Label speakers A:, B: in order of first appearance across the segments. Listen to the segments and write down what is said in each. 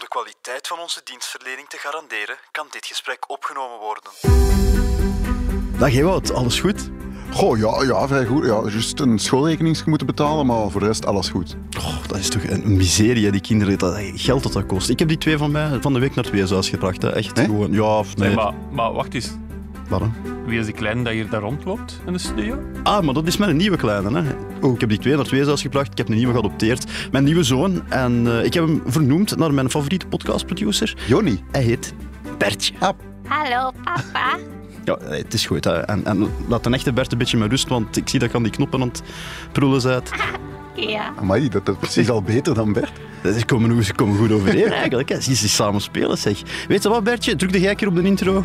A: de kwaliteit van onze dienstverlening te garanderen, kan dit gesprek opgenomen worden.
B: Dag Ewout, alles goed?
C: Goh, ja, ja, vrij goed. Ja, juist een schoolrekening moeten betalen, maar voor de rest alles goed.
B: Oh, dat is toch een miserie, die kinderen, dat geld dat dat kost. Ik heb die twee van mij van de week naar het weeshuis gebracht. Hè. Echt gewoon, ja of nee.
D: Nee, maar, maar wacht eens. Wie is die kleine dat hier daar rondloopt in de studio?
B: Ah, maar dat is mijn nieuwe kleine. Hè.
C: Oh.
B: Ik heb die twee naar het weeshuis gebracht, ik heb een nieuwe geadopteerd. Mijn nieuwe zoon. En eh, ik heb hem vernoemd naar mijn favoriete podcastproducer.
C: Joni.
B: Hij heet Bertje.
C: Ah,
E: Hallo, papa.
B: Ja, eh, het is goed. Hè. En, en laat een echte Bert een beetje met rust, want ik zie dat ik aan die knoppen aan het prullen bent.
E: Ja.
C: amai, dat, dat is precies al beter dan Bert.
B: Ze komen, goed- ze komen goed overeen eigenlijk. Hè. Zie ze samen spelen, zeg. Weet je wat, Bertje? Druk de jij keer op de intro.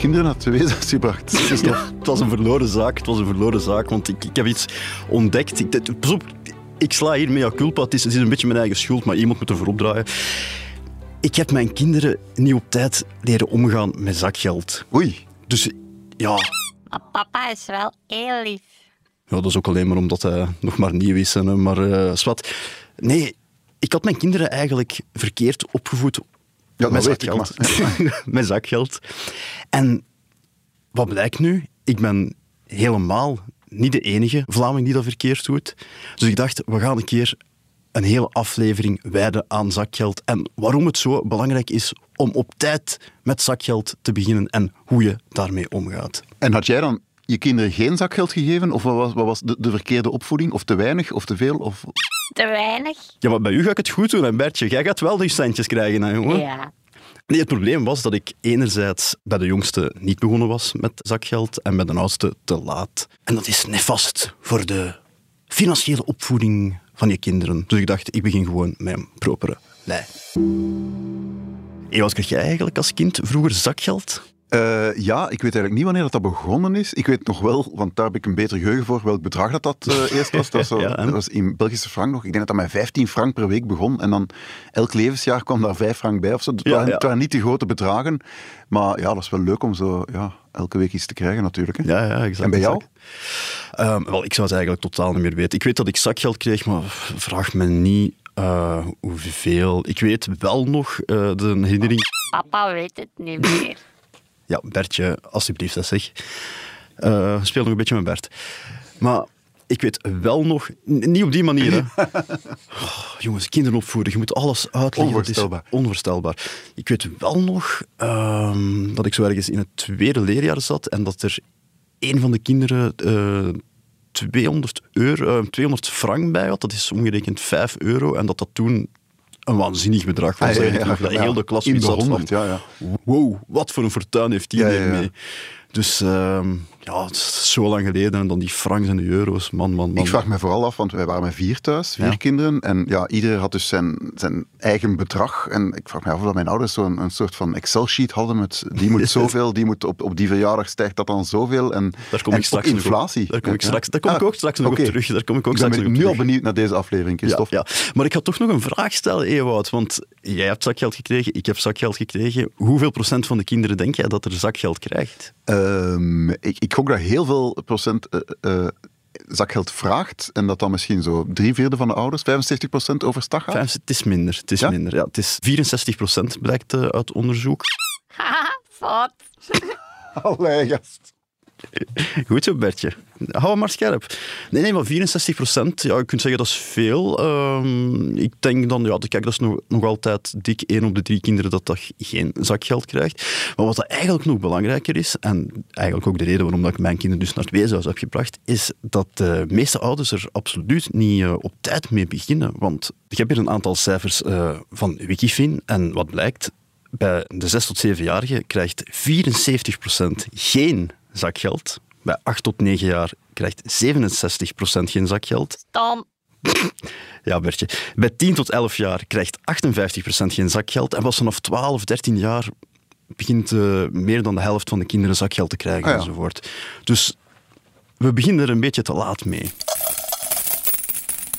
C: Kinderen naar het weeshuis gebracht.
B: Ja, het was een verloren zaak. Het was een verloren zaak, want ik, ik heb iets ontdekt. Ik, dit- pas op, ik sla hier mea culpa. Het is, het is een beetje mijn eigen schuld, maar iemand moet ervoor opdraaien. Ik heb mijn kinderen niet op tijd leren omgaan met zakgeld.
C: Oei,
B: Dus ja,
E: Maar papa is wel heel lief.
B: Ja, dat is ook alleen maar omdat hij nog maar nieuw is. Hè, maar eh zwart. Nee, ik had mijn kinderen eigenlijk verkeerd opgevoed
C: ja, dat
B: met
C: weet ik,
B: zakgeld. zakgeld. En wat blijkt nu? Ik ben helemaal niet de enige Vlaming die dat verkeerd doet. Dus ik dacht, we gaan een keer een hele aflevering wijden aan zakgeld en waarom het zo belangrijk is om op tijd met zakgeld te beginnen en hoe je daarmee omgaat.
C: En had jij dan je kinderen geen zakgeld gegeven? Of wat was, wat was de, de verkeerde opvoeding? Of te weinig? Of te veel? Of...
E: Te weinig?
B: Ja, maar bij u ga ik het goed doen, hè, Bertje. Jij gaat wel die centjes krijgen, hè, jongen.
E: Ja.
B: Nee, het probleem was dat ik enerzijds bij de jongste niet begonnen was met zakgeld en bij de oudste te laat. En dat is nefast voor de financiële opvoeding van je kinderen. Dus ik dacht, ik begin gewoon met een propere lei. Hey, wat kreeg jij eigenlijk als kind vroeger zakgeld?
C: Eh, ja, ik weet eigenlijk niet wanneer dat, dat begonnen is. Ik weet nog wel, want daar heb ik een beter geheugen voor, welk bedrag dat, dat eh, eerst was. Dat was, dat was in Belgische frank nog. Ik denk dat dat met 15 frank per week begon. En dan elk levensjaar kwam daar 5 frank bij of zo. Het,
B: Ja,
C: waren,
B: ja.
C: het waren niet de grote bedragen. Maar ja, dat is wel leuk om zo ja, elke week iets te krijgen natuurlijk. Hè.
B: Ja, ja, exact.
C: En bij jou?
B: Ehm, wel, ik zou het eigenlijk totaal niet meer weten. Ik weet dat ik zakgeld kreeg, maar vraag me niet eh, hoeveel. Ik weet wel nog eh, de herinnering
E: Papa weet het niet meer.
B: Ja, Bertje, alsjeblieft, dat zeg. Eh speel nog een beetje met Bert. Maar ik weet wel nog... Niet op die manier, hè. Oh, jongens, kinderen opvoeden, je moet alles uitleggen. Dat is
C: Onvoorstelbaar.
B: onvoorstelbaar. Ik weet wel nog ehm, dat ik zo ergens in het tweede leerjaar zat en dat er een van de kinderen eh 200, euro, eh, 200 frank bij had. Dat is omgerekend 5 euro. En dat dat toen een waanzinnig bedrag was.
C: Ah, ja, ja,
B: eigenlijk.
C: ja,
B: dat heel de klas
C: In de
B: zat van,
C: 100, ja, ja.
B: wow, wat voor een fortuin heeft die
C: ja.
B: mee. Dus ehm, ja, het is zo lang geleden. En dan die francs en de euro's, man, man, man.
C: Ik vraag me vooral af, want wij waren met vier thuis, vier
B: Ja.
C: kinderen. En ja, ieder had dus zijn, zijn eigen bedrag. En ik vraag me af of dat mijn ouders zo'n een soort van Excel-sheet hadden met die moet zoveel, die moet op, op die verjaardag stijgt dat dan zoveel. En,
B: Daar kom
C: en
B: ik straks
C: inflatie.
B: Daar kom ik straks, daar kom ik
C: Ah,
B: ook straks nog op terug. Daar kom ik ook
C: Ik ben
B: straks nog op
C: nu al benieuwd naar deze aflevering, Christophe.
B: ja, maar ik had toch nog een vraag stellen, Ewout. Want jij hebt zakgeld gekregen, ik heb zakgeld gekregen. Hoeveel procent van de kinderen denk jij dat er zakgeld krijgt?
C: Ehm, ik, ik gok dat heel veel procent eh, eh, zakgeld vraagt. En dat dan misschien zo drie vierde van de ouders, 75 procent overstag gaat.
B: Vijf, het is minder. Het is
C: Ja?
B: minder. Ja, het is 64 procent, blijkt eh, uit onderzoek.
E: Haha, fout.
C: Allee, gast.
B: Goed zo, Bertje. Hou maar scherp. Nee, nee, maar 64 procent, ja, je kunt zeggen dat is veel. Ehm, ik denk dan, ja, kijk, dat is nog, nog altijd dik één op de drie kinderen dat dat geen zakgeld krijgt. Maar wat dat eigenlijk nog belangrijker is, en eigenlijk ook de reden waarom dat ik mijn kinderen dus naar het weeshuis heb gebracht, is dat de meeste ouders er absoluut niet eh, op tijd mee beginnen. Want ik heb hier een aantal cijfers eh, van Wikifin en wat blijkt, bij de 6 tot 7-jarigen krijgt 74% geen zakgeld. Bij 8 tot 9 jaar krijgt 67% geen zakgeld.
E: Stom.
B: Ja, Bertje. Bij 10 tot 11 jaar krijgt 58% geen zakgeld. En pas vanaf 12, 13 jaar begint eh, meer dan de helft van de kinderen zakgeld te krijgen
C: Ah ja.
B: enzovoort. Dus we beginnen er een beetje te laat mee.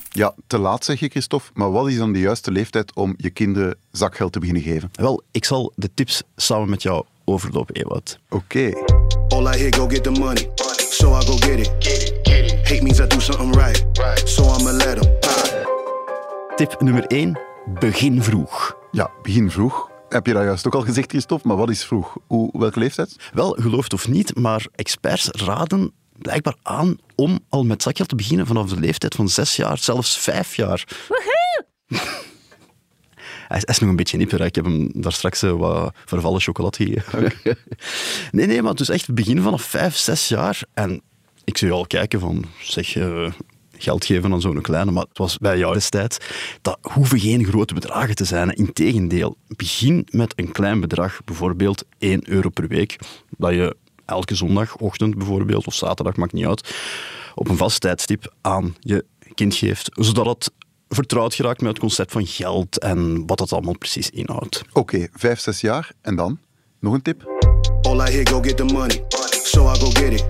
C: Ja, te laat zeg je, Christophe. Maar wat is dan de juiste leeftijd om je kinderen zakgeld te beginnen geven?
B: Wel, ik zal de tips samen met jou overlopen, Ewout.
C: Oké.
F: All I hear, go get the money. So I go get it. Hate means I do something right. So I'ma let him.
B: Tip nummer 1. Begin vroeg.
C: Ja, begin vroeg. Heb je dat juist ook al gezegd, Christophe? Maar wat is vroeg? Hoe, welke leeftijd?
B: Wel, geloof het of niet, maar experts raden blijkbaar aan om al met zakgeld te beginnen vanaf de leeftijd van zes jaar, zelfs vijf jaar. Hij is, hij is nog een beetje nipper. Ik heb hem daar straks eh, wat vervallen chocolade gegeven. nee, nee, maar het is echt het begin vanaf vijf, zes jaar. En ik zou al kijken van, zeg, eh, geld geven aan zo'n kleine, maar het was bij jou destijds, dat hoeven geen grote bedragen te zijn. Integendeel, begin met een klein bedrag, bijvoorbeeld 1 euro per week, dat je elke zondagochtend bijvoorbeeld, of zaterdag, maakt niet uit, op een vast tijdstip aan je kind geeft, zodat het vertrouwd geraakt met het concept van geld en wat dat allemaal precies inhoudt.
C: Oké, vijf, zes jaar. En dan? Nog een tip?
F: All I hear, go get the money. So I go get it.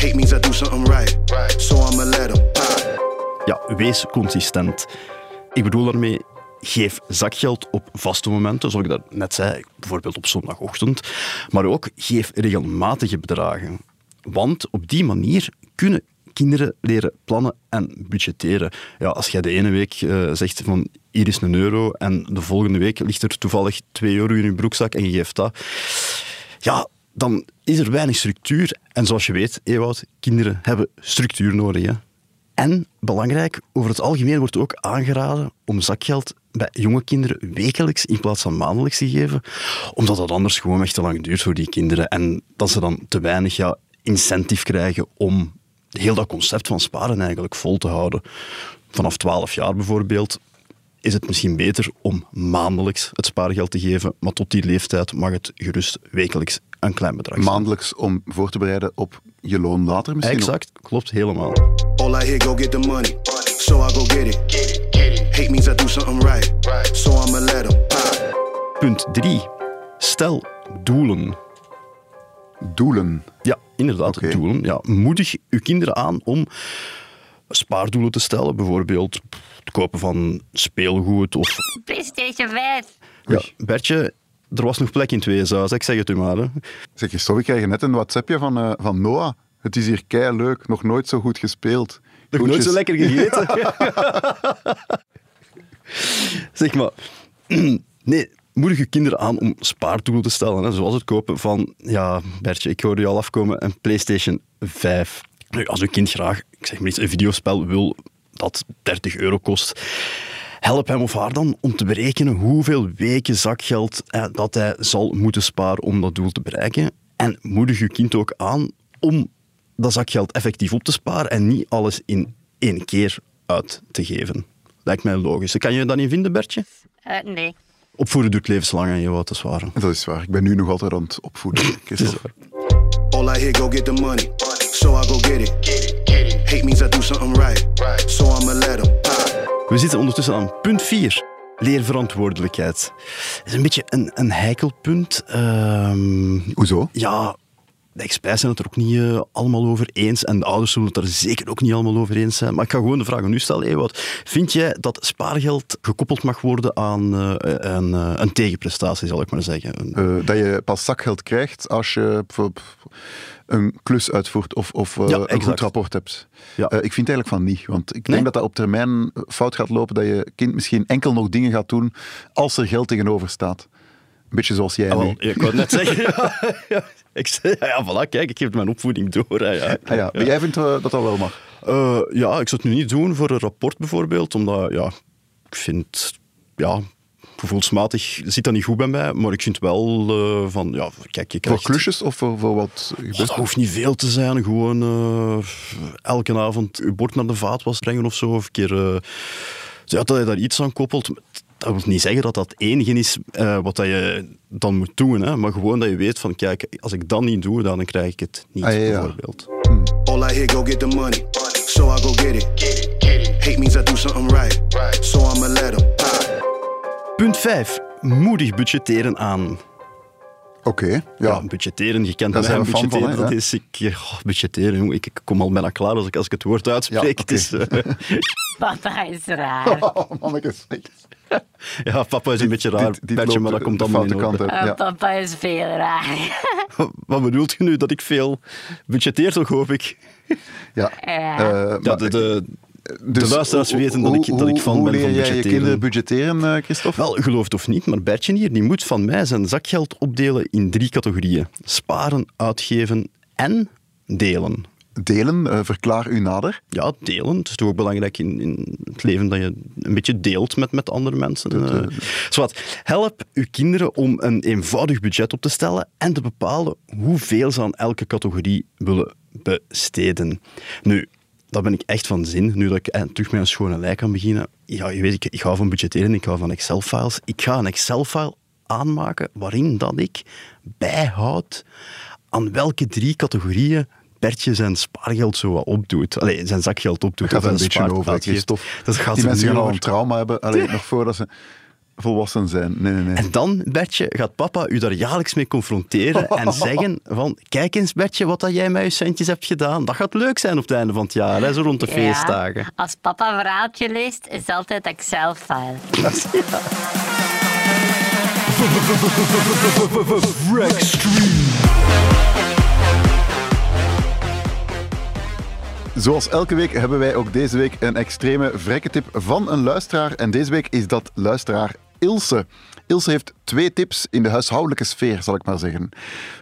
F: Hate means I do something right. So I'ma let him.
B: Ja, wees consistent. Ik bedoel daarmee, geef zakgeld op vaste momenten, zoals ik dat net zei, bijvoorbeeld op zondagochtend. Maar ook geef regelmatige bedragen. Want op die manier kunnen kinderen leren plannen en budgetteren. Ja, als jij de ene week eh, zegt van hier is een euro en de volgende week ligt er toevallig 2 euro in je broekzak en je geeft dat, ja, dan is er weinig structuur. En zoals je weet, Ewout, kinderen hebben structuur nodig. Hè? En belangrijk, over het algemeen wordt ook aangeraden om zakgeld bij jonge kinderen wekelijks in plaats van maandelijks te geven, omdat dat anders gewoon echt te lang duurt voor die kinderen en dat ze dan te weinig ja, incentive krijgen om heel dat concept van sparen eigenlijk vol te houden. Vanaf 12 jaar bijvoorbeeld is het misschien beter om maandelijks het spaargeld te geven, maar tot die leeftijd mag het gerust wekelijks een klein bedrag zijn.
C: Maandelijks om voor te bereiden op je loon later misschien?
B: Exact, klopt helemaal.
F: All I hear, go get the money. So I go get it. Hate means I do something right. So I'ma let him.
B: Punt 3. Stel doelen.
C: Doelen?
B: Ja, inderdaad, doelen. Ja, moedig uw kinderen aan om spaardoelen te stellen. Bijvoorbeeld het kopen van speelgoed of...
E: PlayStation 5.
B: Ja, Bertje, er was nog plek in het weeshuis, ik zeg het u maar. Hè.
C: Zeg je, sorry, ik krijg net een WhatsAppje van, eh, van Noah. Het is hier kei leuk, nog nooit zo goed gespeeld.
B: Nog nooit zo lekker gegeten. zeg maar, nee, moedig je kinderen aan om spaardoelen te stellen. Hè, zoals het kopen van, ja, Bertje, ik hoorde je al afkomen, een PlayStation 5. Nu, als uw kind graag, ik zeg maar iets, een videospel wil dat 30 euro kost, help hem of haar dan om te berekenen hoeveel weken zakgeld eh, dat hij zal moeten sparen om dat doel te bereiken. En moedig je kind ook aan om dat zakgeld effectief op te sparen en niet alles in één keer uit te geven. Lijkt mij logisch. Kan je je daarin vinden, Bertje?
E: Eh, nee.
B: Opvoeden duurt levenslang en je wat te zwaren.
C: Dat is waar. Ik ben nu nog altijd aan het opvoeden. Christophe.
F: All I hear, go get the money. So I go get it. Hate means I do something right. So I'ma let him.
B: We zitten ondertussen aan punt 4. Leerverantwoordelijkheid. Dat is een beetje een, een heikel punt. Ehm,
C: Hoezo?
B: ja, de experts zijn het er ook niet eh, allemaal over eens. En de ouders zullen het er zeker ook niet allemaal over eens zijn. Maar ik ga gewoon de vraag aan u stellen, Ewout. Vind jij dat spaargeld gekoppeld mag worden aan eh, een, eh, een tegenprestatie, zal ik maar zeggen? Een-
C: dat je pas zakgeld krijgt als je een klus uitvoert of, of
B: Ja,
C: een
B: exact.
C: goed rapport hebt.
B: Ja.
C: Ik vind eigenlijk van niet, want ik
B: Nee?
C: denk dat dat op termijn fout gaat lopen, dat je kind misschien enkel nog dingen gaat doen als er geld tegenover staat. beetje zoals jij
B: Ah, wel, ik wou het net zeggen. ja, ik zei, ja, voilà, kijk, ik geef mijn opvoeding door. hè, ja.
C: Ah, ja. Maar jij vindt eh, dat dat wel mag?
B: Eh, ja, ik zou het nu niet doen voor een rapport bijvoorbeeld, omdat ja, ik vind, ja, gevoelsmatig zit dat niet goed bij mij, maar ik vind wel eh, van, ja, kijk, je
C: Voor klusjes of voor, voor wat
B: Oh, dat hoeft niet veel te zijn. Gewoon elke avond je bord naar de vaatwas brengen of zo. Of een keer ja, dat je daar iets aan koppelt. Dat wil niet zeggen dat dat het enige is eh, wat dat je dan moet doen. Hè? Maar gewoon dat je weet van, kijk, als ik dat niet doe, dan krijg ik het niet,
C: Ah, ja, ja.
B: bijvoorbeeld.
F: All I hear, go get the money. So I go get it. Hate means I do something right. So I'ma let 'em.
B: Punt 5. Moedig budgetteren aan.
C: Oké, ja.
B: Ja, budgetteren, je kent
C: Daar
B: mij,
C: van,
B: budgetteren, dat
C: ja.
B: is, ik, oh, budgetteren, jongen, ik, ik kom al bijna klaar als ik, als ik het woord uitspreek.
C: Ja,
B: is, eh,
E: Papa is raar.
C: Oh, mannetjes.
B: ja, papa is een beetje raar,
C: Dit- dit
B: Bertje,
C: loopt
B: maar dat komt
C: de
B: allemaal in orde.
C: kant uit.
E: Oh,
C: Ja.
E: Papa is veel raar.
B: Wat bedoelt je nu? Dat ik veel budgetteer, toch hoop ik?
C: Ja. Eh,
B: Ja,
C: maar-
B: de, de,
C: dus
B: de luisteraars weten dat ik, dat ik
C: hoe
B: ben van
C: jij je
B: budgetteren.
C: kinderen budgetteren, eh, Christophe?
B: Wel, geloof het of niet, maar Bertje hier die moet van mij zijn zakgeld opdelen in drie categorieën. Sparen, uitgeven en delen.
C: Delen, eh, verklaar u nader.
B: Ja, delen. Het is toch ook belangrijk in, in het leven dat je een beetje deelt met, met andere mensen. Zwat, help uw kinderen om een eenvoudig budget op te stellen en te bepalen hoeveel ze aan elke categorie willen besteden. Nu, dat ben ik echt van zin, nu dat ik eh, terug met een schone lei kan beginnen. Ja, je weet, ik, ik hou van budgetteren, ik hou van Excel-files. Ik ga een Excel-file aanmaken waarin dat ik bijhoud aan welke drie categorieën Bertje zijn spaargeld zo wat opdoet. Allee, zijn zakgeld opdoet.
C: Dat gaat een beetje over. Christophe.
B: Dat gaat
C: Die mensen gaan al een trauma hebben, Allee, nog voordat ze volwassen zijn. Nee, nee, nee.
B: En dan, Bertje, gaat papa u daar jaarlijks mee confronteren en zeggen van, kijk eens Bertje, wat dat jij met je centjes hebt gedaan. Dat gaat leuk zijn op het einde van het jaar, hè, zo rond de
E: Ja.
B: feestdagen.
E: Als papa een verhaaltje leest, is het altijd Excel-file.
C: Zoals elke week hebben wij ook deze week een extreme vrekketip van een luisteraar. En deze week is dat luisteraar Ilse. Ilse heeft twee tips in de huishoudelijke sfeer, zal ik maar zeggen.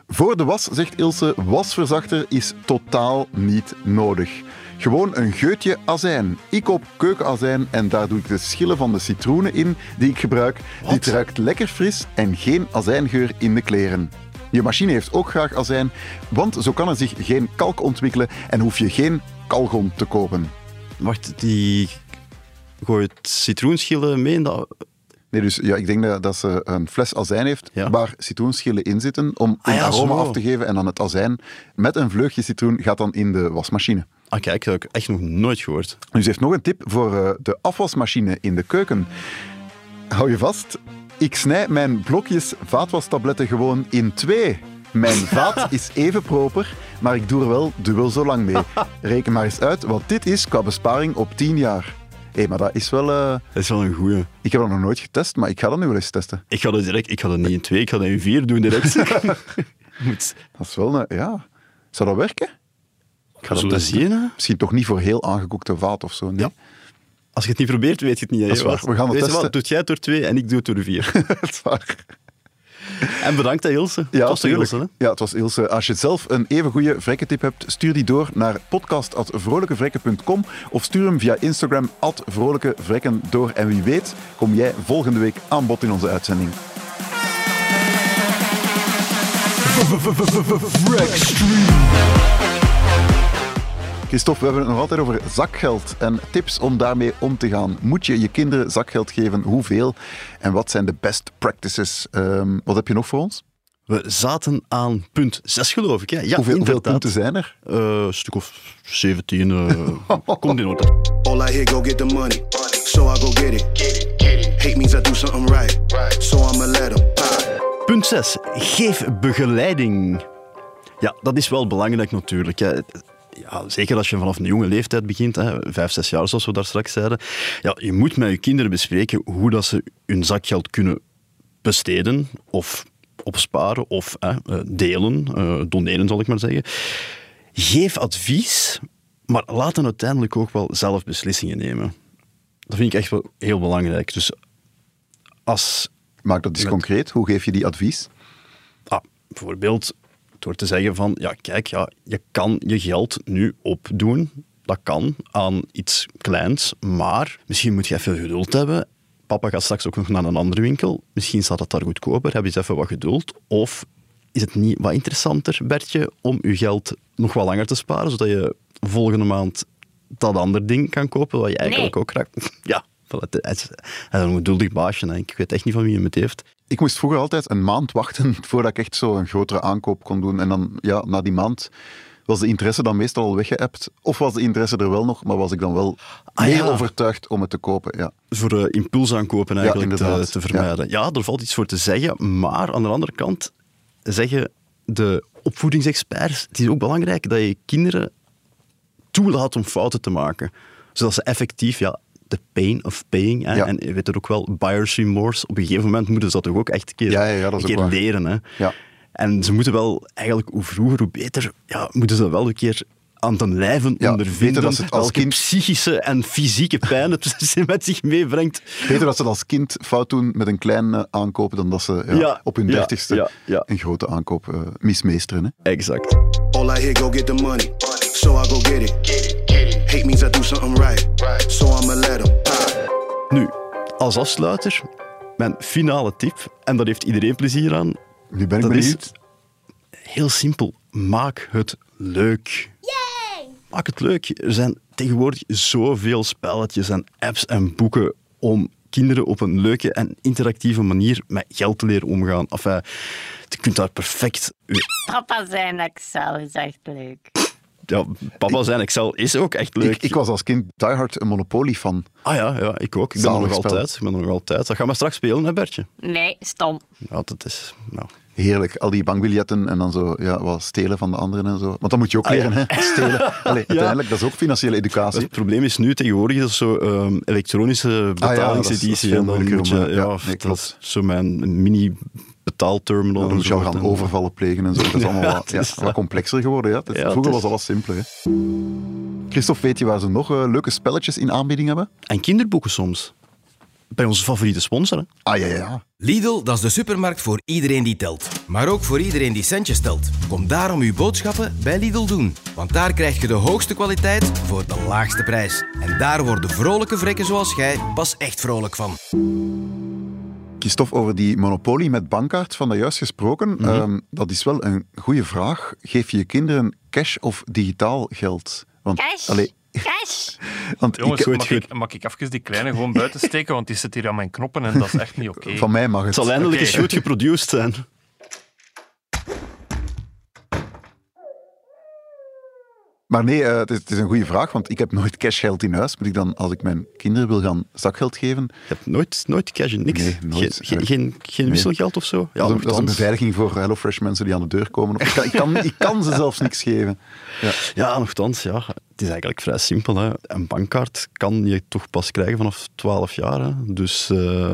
C: Voor de was, zegt Ilse, wasverzachter is totaal niet nodig. Gewoon een geutje azijn. Ik koop keukenazijn en daar doe ik de schillen van de citroenen in die ik gebruik. Dit ruikt lekker fris en geen azijngeur in de kleren. Je machine heeft ook graag azijn, want zo kan er zich geen kalk ontwikkelen en hoef je geen kalgon te kopen.
B: Wacht, die gooit citroenschillen mee in dat...
C: Nee, dus ja, ik denk dat, dat ze een fles azijn heeft
B: Ja.
C: waar citroenschillen in zitten om
B: Ah
C: een
B: ja,
C: aroma
B: zo.
C: af te geven. En dan het azijn met een vleugje citroen gaat dan in de wasmachine.
B: Ah, kijk, dat heb ik echt nog nooit gehoord.
C: Nu, ze heeft nog een tip voor eh, de afwasmachine in de keuken. Hou je vast, ik snij mijn blokjes vaatwastabletten gewoon in twee. Mijn vaat is even proper, maar ik doe er wel dubbel zo lang mee. Reken maar eens uit wat dit is qua besparing op 10 jaar. Hé, maar dat is wel... eh,
B: Dat is wel een goeie.
C: Ik heb dat nog nooit getest, maar ik ga dat nu wel eens testen.
B: Ik ga dat direct, ik ga dat niet in twee, ik ga dat in vier doen direct. Moet,
C: Dat is wel een... Ja. Zou dat werken? Ik ga testen.
B: zien.
C: Misschien toch niet voor heel aangekookte vaat of zo. Nee?
B: Ja. Als je het niet probeert, weet je het niet.
C: Dat is waar. We gaan het
B: Weet je
C: testen.
B: wat, doet jij door twee en ik doe het door vier.
C: dat is waar.
B: en bedankt aan Ilse.
C: Ja,
B: Het was. Ilse, hè?
C: Ja, het was Ilse. Als je zelf een even goede vrekkentip hebt, stuur die door naar podcast.vrolijkevrekken.com of stuur hem via Instagram at vrolijkevrekken door. En wie weet, kom jij volgende week aan bod in onze uitzending. Christophe, we hebben het nog altijd over zakgeld en tips om daarmee om te gaan. Moet je je kinderen zakgeld geven? Hoeveel? En wat zijn de best practices? Ehm, wat heb je nog voor ons?
B: We zaten aan punt 6, geloof ik. Hè? Ja,
C: hoeveel, punten zijn er?
B: Eh, een stuk of 17. eh komt in orde.
F: All I hear, go get the money. So I go get it. Hate means I do something right. So I'ma let 'em.
B: Punt 6. Geef begeleiding. Ja, dat is wel belangrijk natuurlijk. Hè. Ja, zeker als je vanaf een jonge leeftijd begint, hè, vijf, zes jaar zoals we daar straks zeiden. Ja, je moet met je kinderen bespreken hoe dat ze hun zakgeld kunnen besteden of opsparen of hè, eh, delen, eh, doneren zal ik maar zeggen. Geef advies, maar laat hen uiteindelijk ook wel zelf beslissingen nemen. Dat vind ik echt wel heel belangrijk. Dus als
C: Maak dat eens
B: Met-
C: concreet. Hoe geef je die advies?
B: Ah, bijvoorbeeld door te zeggen van, ja kijk, ja, je kan je geld nu opdoen. Dat kan aan iets kleins, maar misschien moet je even geduld hebben. Papa gaat straks ook nog naar een andere winkel. Misschien staat het daar goedkoper. Heb je eens even wat geduld. Of is het niet wat interessanter, Bertje, om je geld nog wat langer te sparen, zodat je volgende maand dat andere ding kan kopen, wat je eigenlijk
E: Nee.
B: ook graag... Ja, voilà, hij is een geduldig baasje. hè. Ik weet echt niet van wie je het heeft.
C: Ik moest vroeger altijd een maand wachten voordat ik echt zo een grotere aankoop kon doen. En dan, ja, na die maand was de interesse dan meestal al weggeëpt. Of was de interesse er wel nog, maar was ik dan wel
B: Ah,
C: meer
B: ja.
C: overtuigd om het te kopen. Ja.
B: voor uh, impulsaankopen eigenlijk te, vermijden. Ja. er valt iets voor te zeggen, maar aan de andere kant zeggen de opvoedingsexperts, het is ook belangrijk dat je kinderen toelaat om fouten te maken. Zodat ze effectief, ja, de pain of paying, hè,
C: Ja.
B: en je weet het ook wel, buyer's remorse, op een gegeven moment moeten ze dat toch ook echt een keer,
C: Ja, ja, ja, dat is
B: een keer leren. Hè.
C: Ja.
B: En ze moeten wel, eigenlijk hoe vroeger, hoe beter, ja, moeten ze dat wel een keer aan ten lijve
C: Ja,
B: ondervinden
C: dat ze het als
B: welke
C: kind-
B: psychische en fysieke pijn het met zich meebrengt.
C: Beter dat ze dat als kind fout doen met een klein eh, aankoop dan dat ze ja,
B: Ja,
C: op hun dertigste
B: ja, ja.
C: een grote aankoop eh, mismeesteren. Hè.
B: Exact.
F: All I hear, go get the money. So I go get it. Means I do something right. So I'ma let 'em.
B: Nu, als afsluiter, mijn finale tip, en daar heeft iedereen plezier aan,
C: Nu ben ik
B: Dat is- heel simpel. Maak het leuk. Maak het leuk. Er zijn tegenwoordig zoveel spelletjes en apps en boeken om kinderen op een leuke en interactieve manier met geld te leren omgaan. Enfin, je kunt daar perfect...
E: Papa zijn Excel is echt leuk.
B: Ja, papa zijn Excel is ook echt leuk.
C: Ik, ik was als kind diehard een Monopoly-fan.
B: Ah ja, ja, ik ook. Ik ben er nog altijd. Ik ben er nog altijd. Dat gaan we straks spelen, hè Bertje?
E: Nee, stom.
B: Ja, dat is... Nou,
C: Heerlijk, al die bankbiljetten en dan zo ja, wat stelen van de anderen en zo. Want dat moet je ook
B: Ah, ja.
C: leren, hè? stelen. Allee, Uiteindelijk, dat is ook financiele educatie.
B: Het probleem is nu tegenwoordig dat is zo ehm, elektronische
C: Ah dat is- dat is
B: betalingseditie.
C: veel
B: en dan
C: moeilijker
B: moet je, ja,
C: ja, nee,
B: dat is zo mijn mini betaalterminal.
C: Dan
B: en
C: moet je al gaan
B: En-
C: overvallen plegen en zo. Dat is allemaal
B: Ja,
C: wat, ja,
B: is-
C: wat complexer geworden. Ja. Het is-
B: Ja, het
C: vroeger
B: is-
C: was alles simpeler. Hè. Christophe, weet je waar ze nog eh, leuke spelletjes in aanbieding hebben?
B: En kinderboeken soms. Bij onze favoriete sponsor. hè.
C: Ah ja, ja, ja.
G: Lidl, dat is de supermarkt voor iedereen die telt. Maar ook voor iedereen die centjes telt. Kom daarom uw boodschappen bij Lidl doen. Want daar krijg je de hoogste kwaliteit voor de laagste prijs. En daar worden vrolijke vrekken zoals jij pas echt vrolijk van.
C: Christophe, over die monopolie met bankkaart van dat juist gesproken.
B: Mhm.
C: Ehm, dat is wel een goede vraag. Geef je je kinderen cash of digitaal geld? Want,
E: Cash.
C: allee,
E: Cash.
C: want
D: Jongens,
C: ik,
D: mag,
B: goed.
D: Ik, mag ik even die kleine gewoon buiten steken, want die zit hier aan mijn knoppen en dat is echt niet oké.
C: van mij mag het.
B: Het zal eindelijk eens goed geproduced zijn.
C: Maar nee, eh, het, is, het is een goede vraag, want ik heb nooit cashgeld in huis. Moet ik dan, als ik mijn kinderen wil gaan zakgeld geven,
B: Je hebt nooit, nooit cash in niks.
C: Nee, nooit.
B: Geen, geen, geen, wisselgeld of zo? Ja,
C: dat, is een, dat is een
B: nochtans.
C: beveiliging voor HelloFresh mensen die aan de deur komen. Of ik, kan, ik, kan, ik kan ze zelfs niks geven. Ja.
B: Ja, nogthans, ja. Het is eigenlijk vrij simpel. Hè. Een bankkaart kan je toch pas krijgen vanaf 12 jaar. Hè. Dus eh,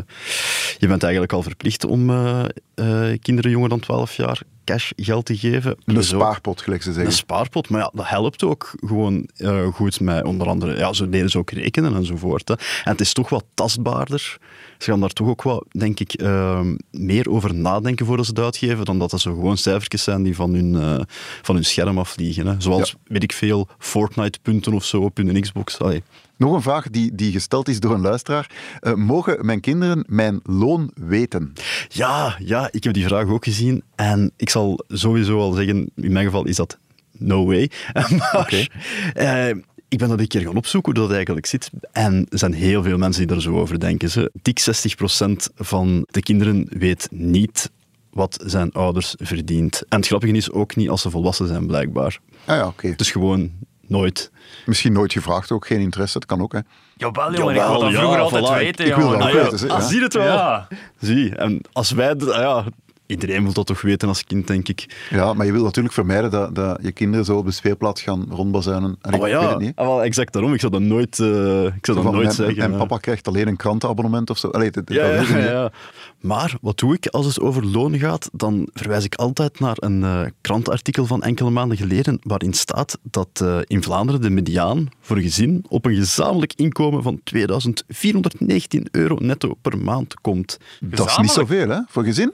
B: je bent eigenlijk al verplicht om eh, eh, kinderen jonger dan 12 jaar cash geld te geven.
C: Een
B: Dus
C: spaarpot, gelijk ze
B: Een
C: zeggen.
B: spaarpot, maar ja, dat helpt ook gewoon goed met onder andere, ja, zo leren ze ook rekenen enzovoort. Hè. En het is toch wat tastbaarder. Ze gaan daar toch ook wel, denk ik, eh, meer over nadenken voordat ze het uitgeven, dan dat dat zo gewoon cijfertjes zijn die van hun, eh, van hun scherm afvliegen. Hè. Zoals, weet ik veel, Fortnite-punten of zo op hun Xbox. Allee.
C: Nog een vraag die, die gesteld is door een luisteraar. Eh, mogen mijn kinderen mijn loon weten?
B: Ja, ja, ik heb die vraag ook gezien. En ik zal sowieso al zeggen, in mijn geval is dat no way. Maar eh, ik ben dat een keer gaan opzoeken hoe dat eigenlijk zit. En er zijn heel veel mensen die er zo over denken. Ze. Dik 60% van de kinderen weet niet wat zijn ouders verdient. En het grappige is ook niet als ze volwassen zijn, blijkbaar.
C: Ah ja, oké.
B: Dus gewoon nooit.
C: Misschien nooit gevraagd ook, geen interesse, dat kan ook. Hè.
D: Jawel, jongen, ik
B: Jawel,
D: wil dat
B: ja,
D: vroeger altijd
B: voilà.
D: weten.
C: Ik wil dat ook
B: Ah, ja.
C: weten. hè,
B: Ah,
C: ja.
B: zie je het wel?
D: Ja.
B: Zie, en als wij... ah Ja, iedereen wil dat toch weten als kind, denk ik.
C: Ja, maar je wil natuurlijk vermijden dat, dat je kinderen zo op de speelplaats gaan rondbazuinen. En ik
B: Oh
C: weet het
B: ja,
C: niet.
B: ah, wel, exact daarom. Ik zou dat nooit, eh, ik zou dat nooit
C: en,
B: zeggen.
C: en papa krijgt alleen een krantenabonnement of zo. Allee,
B: Ja, ja, ja. Maar wat doe ik als het over loon gaat? Dan verwijs ik altijd naar een eh, krantenartikel van enkele maanden geleden, waarin staat dat eh, in Vlaanderen de mediaan voor een gezin op een gezamenlijk inkomen van 2419 euro netto per maand komt.
C: Dat is niet zoveel, hè, voor gezin.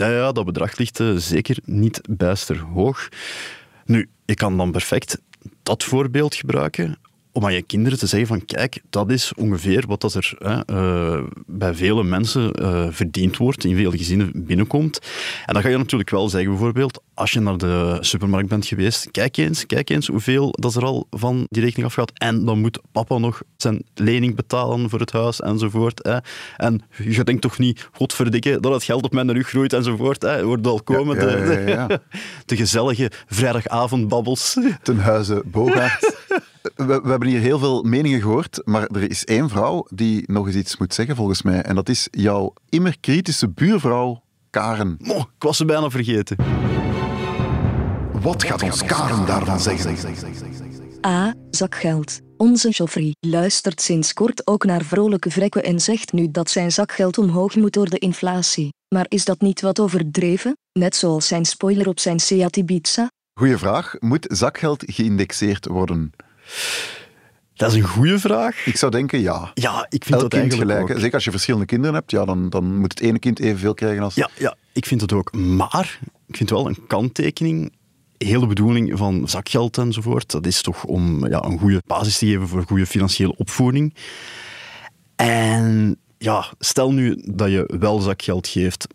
B: Ja, ja, dat bedrag ligt eh, zeker niet bijster hoog. Nu, je kan dan perfect dat voorbeeld gebruiken om aan je kinderen te zeggen van kijk, dat is ongeveer wat dat er hè, eh, bij vele mensen eh, verdiend wordt, in veel gezinnen binnenkomt. En dan ga je natuurlijk wel zeggen bijvoorbeeld, als je naar de supermarkt bent geweest, kijk eens, kijk eens hoeveel dat er al van die rekening afgaat. En dan moet papa nog zijn lening betalen voor het huis enzovoort. Hè. En je denkt toch niet, godverdikke, dat het geld op mijn rug groeit enzovoort. Hè. Wordt al komen.
C: Ja, ja,
B: de-
C: ja, ja.
B: De, de gezellige vrijdagavondbabbels.
C: Ten huize Bogaert. We, we hebben hier heel veel meningen gehoord, maar er is één vrouw die nog eens iets moet zeggen volgens mij. En dat is jouw immer kritische buurvrouw Karen.
B: Mo, ik was ze bijna vergeten.
C: Wat gaat ons Karen daarvan zeggen?
H: A. Zakgeld. Onze Geoffrey luistert sinds kort ook naar vrolijke vrekken en zegt nu dat zijn zakgeld omhoog moet door de inflatie. Maar is dat niet wat overdreven? Net zoals zijn spoiler op zijn Seat Ibiza?
C: Goeie vraag. Moet zakgeld geïndexeerd worden?
B: Dat is een goede vraag.
C: Ik zou denken ja.
B: Ja, ik vind
C: Elk
B: dat
C: kind
B: eigenlijk
C: gelijk.
B: ook.
C: Zeker als je verschillende kinderen hebt, ja, dan, dan moet het ene kind evenveel krijgen als...
B: Ja, ja, ik vind het ook. Maar ik vind wel een kanttekening. Heel de bedoeling van zakgeld enzovoort, dat is toch om ja, een goede basis te geven voor een goede financiële opvoeding. En ja, stel nu dat je wel zakgeld geeft,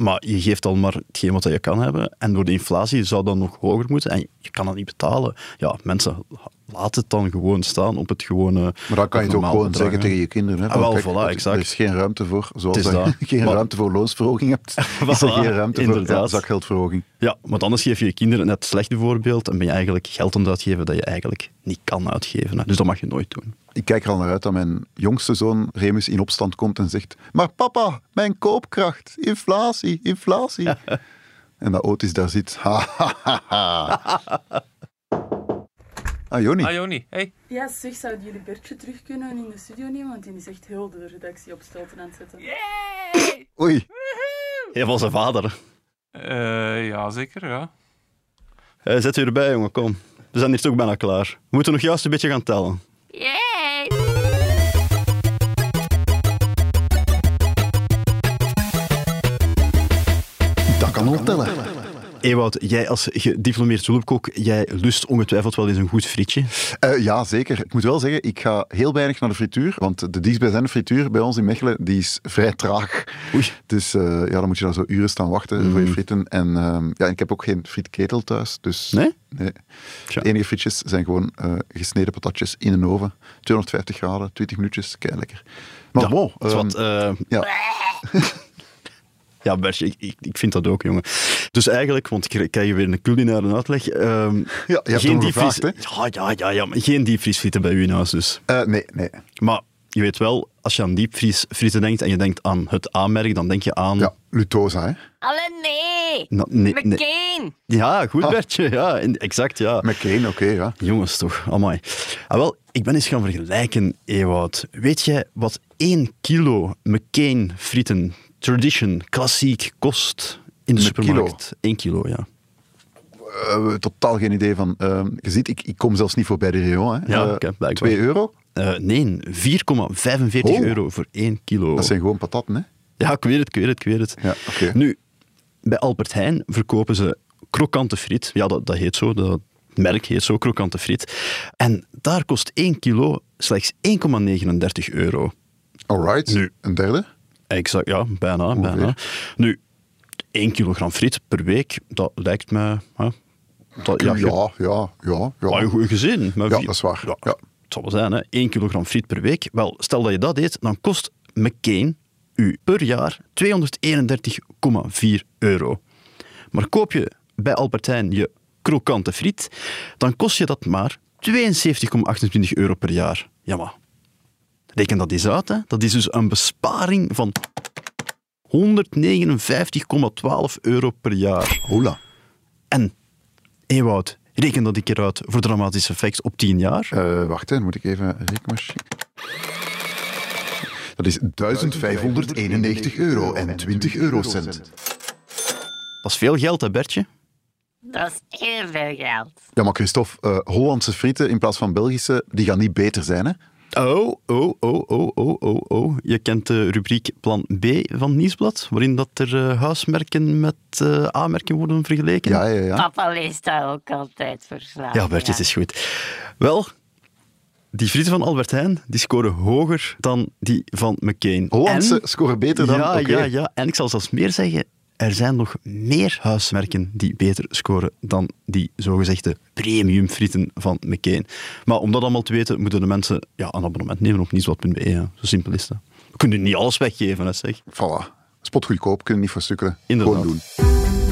B: maar je geeft al maar hetgeen wat je kan hebben. En door de inflatie zou dat nog hoger moeten. En je kan dat niet betalen. Ja, mensen, laat het dan gewoon staan op het gewone
C: Maar dan kan je het ook gewoon
B: bedrag,
C: zeggen tegen je kinderen. Hè.
B: Ah, wel,
C: kijk,
B: voilà, exact.
C: Er is geen ruimte voor, zoals je
B: dat.
C: geen
B: Maar-
C: ruimte voor loonsverhoging hebt, is er
B: Voilà,
C: geen ruimte voor zakgeldverhoging.
B: Ja, want anders geef je je kinderen net het slechte voorbeeld en ben je eigenlijk geld aan het uitgeven dat je eigenlijk niet kan uitgeven. hè. Dus dat mag je nooit doen.
C: Ik kijk er al naar uit dat mijn jongste zoon Remus in opstand komt en zegt maar papa, mijn koopkracht, inflatie, inflatie. en dat Otis daar zit. Ha, ha, ha, ha. ah, Joni.
D: Ah, Joni, hey.
I: Ja, zeg, zouden jullie Bertje terug kunnen in de studio nemen? Want die is echt heel de redactie op stelten aan het zetten.
C: Oei.
B: Hij van zijn vader.
D: Eh, ja, zeker, ja.
B: Eh, zet u erbij, jongen, kom. We zijn hier toch bijna klaar. We moeten nog juist een beetje gaan tellen.
C: Kan al tellen.
B: Ewout, jij als gediplomeerd tulpkok, jij lust ongetwijfeld wel eens een goed frietje.
C: Eh, ja, zeker. Ik moet wel zeggen, ik ga heel weinig naar de frituur, want de dichtstbijzijnde frituur bij ons in Mechelen, die is vrij traag.
B: Oei.
C: Dus eh, ja, dan moet je daar zo uren staan wachten voor je frieten. En ehm, ja, ik heb ook geen frietketel thuis, dus...
B: Nee?
C: Nee.
B: Tja.
C: De enige frietjes zijn gewoon eh, gesneden patatjes in een oven. 250 graden, 20 minuutjes, kei lekker. Maar
B: Ja,
C: bon,
B: dat is
C: ehm,
B: wat, eh,
C: ja.
B: Ja, Bertje, ik, ik, ik vind dat ook, jongen. Dus eigenlijk, want ik krijg je weer een culinaire uitleg. ehm,
C: Ja, je hebt
B: geen diepvries-
C: gevraagd,
B: Ja, ja, ja, ja, maar geen diepvriesfrieten bij u in huis dus.
C: Eh, nee, nee.
B: Maar je weet wel, als je aan diepvriesfrieten denkt en je denkt aan het aanmerk, dan denk je aan...
C: Ja, Lutosa, hè.
E: Alle nee!
B: Nee.
E: McCain!
B: Ja, goed
C: Ah.
B: Bertje, ja, exact, ja.
C: McCain, oké, ja.
B: Jongens toch, amai. Ah, wel, ik ben eens gaan vergelijken, Ewout. Weet jij wat 1 kilo McCain frieten, tradition, klassiek, kost in de supermarkt? 1 kilo, ja.
C: Eh, totaal geen idee van. ehm, je ziet, ik, ik kom zelfs niet voorbij de Rion. Hè.
B: Ja,
C: Eh,
B: oké, blijkbaar.
C: 2 euro,
B: Eh, nee, 4,45
C: Oh.
B: euro voor 1 kilo.
C: dat zijn gewoon patatten, hè.
B: Ja, ik weet het, ik weet het, ik weet het.
C: Ja.
B: Nu, bij Albert Heijn verkopen ze krokante friet. Ja, dat, dat heet zo, dat merk heet zo, krokante friet. En daar kost 1 kilo slechts 1,39 euro.
C: Alright,
B: Nu.
C: een derde.
B: Exact, ja, bijna, bijna. Nu, 1 kilogram friet per week, dat lijkt me... Hè, dat,
C: Ja, ja, ja, ja.
B: maar een goed gezin. met
C: Ja, dat is waar.
B: Ja,
C: Ja.
B: Het zal wel zijn, hè. 1 kilogram friet per week. Wel, stel dat je dat eet, dan kost McCain u per jaar 231,4 euro. Maar koop je bij Albert Heijn je krokante friet, dan kost je dat maar 72,28 euro per jaar. Ja, maar reken dat eens uit. Hè. Dat is dus een besparing van 159,12 euro per jaar.
C: Hola.
B: En, Ewout, reken dat ik eruit voor dramatisch effect op 10 jaar.
C: Uh, wacht, hè, moet ik even een rekenmachine... Dat is 1591 euro en 20 eurocent.
B: Dat is veel geld, hè, Bertje?
E: Dat is heel veel geld.
C: Ja, maar Christophe, uh, Hollandse frieten in plaats van Belgische, die gaan niet beter zijn, hè?
B: Oh, oh, oh, oh, oh, oh, oh. Je kent de rubriek Plan B van Nieuwsblad, waarin dat er uh, huismerken met uh, A-merken worden vergeleken.
C: Ja, ja, ja.
E: Papa leest daar ook altijd verslagen.
B: Ja, Bertje, het is goed. Wel, die frieten van Albert Heijn die scoren hoger dan die van McCain.
C: Hollandse scoren beter dan...
B: Ja,
C: okay.
B: ja, ja. En ik zal zelfs meer zeggen, er zijn nog meer huismerken die beter scoren dan die zogezegde premium frieten van McCain. Maar om dat allemaal te weten, moeten de mensen ja, een abonnement nemen op nieuwsblad.be. Ja. Zo simpel is dat. We kunnen niet alles weggeven, hè, zeg.
C: Voilà. Spotgoedkoop, kunnen niet verstukkelen.
B: Inderdaad.
C: Gewoon doen.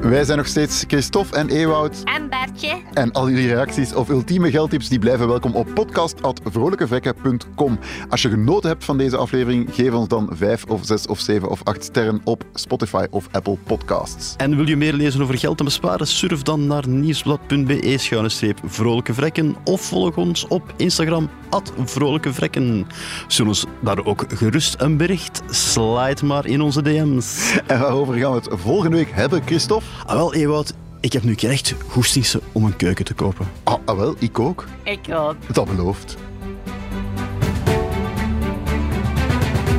C: Wij zijn nog steeds Christophe en Ewout.
E: En Bertje.
C: En al jullie reacties of ultieme geldtips die blijven welkom op podcast.vrolijkevrekken.com. Als je genoten hebt van deze aflevering, geef ons dan 5 of 6 of 7 of 8 sterren op Spotify of Apple Podcasts.
B: En wil je meer lezen over geld en besparen? Surf dan naar nieuwsblad.be schuine streep vrolijke vrekken of volg ons op Instagram at vrolijke vrekken. Zullen ons daar ook gerust een bericht? Slide maar in onze DM's.
C: En waarover gaan we het volgende week hebben, Christophe?
B: Ah, wel, Ewout, ik heb nu echt goestingse om een keuken te kopen.
C: Ah, ah, wel, ik ook.
E: Ik ook.
C: Dat belooft.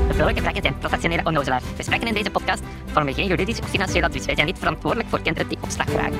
E: De vrolijke vragen zijn professionele onnozelaars. Gesprekken in deze podcast vormen geen juridisch of financieel advies. Wij zijn niet verantwoordelijk voor kinderen die opslag vragen.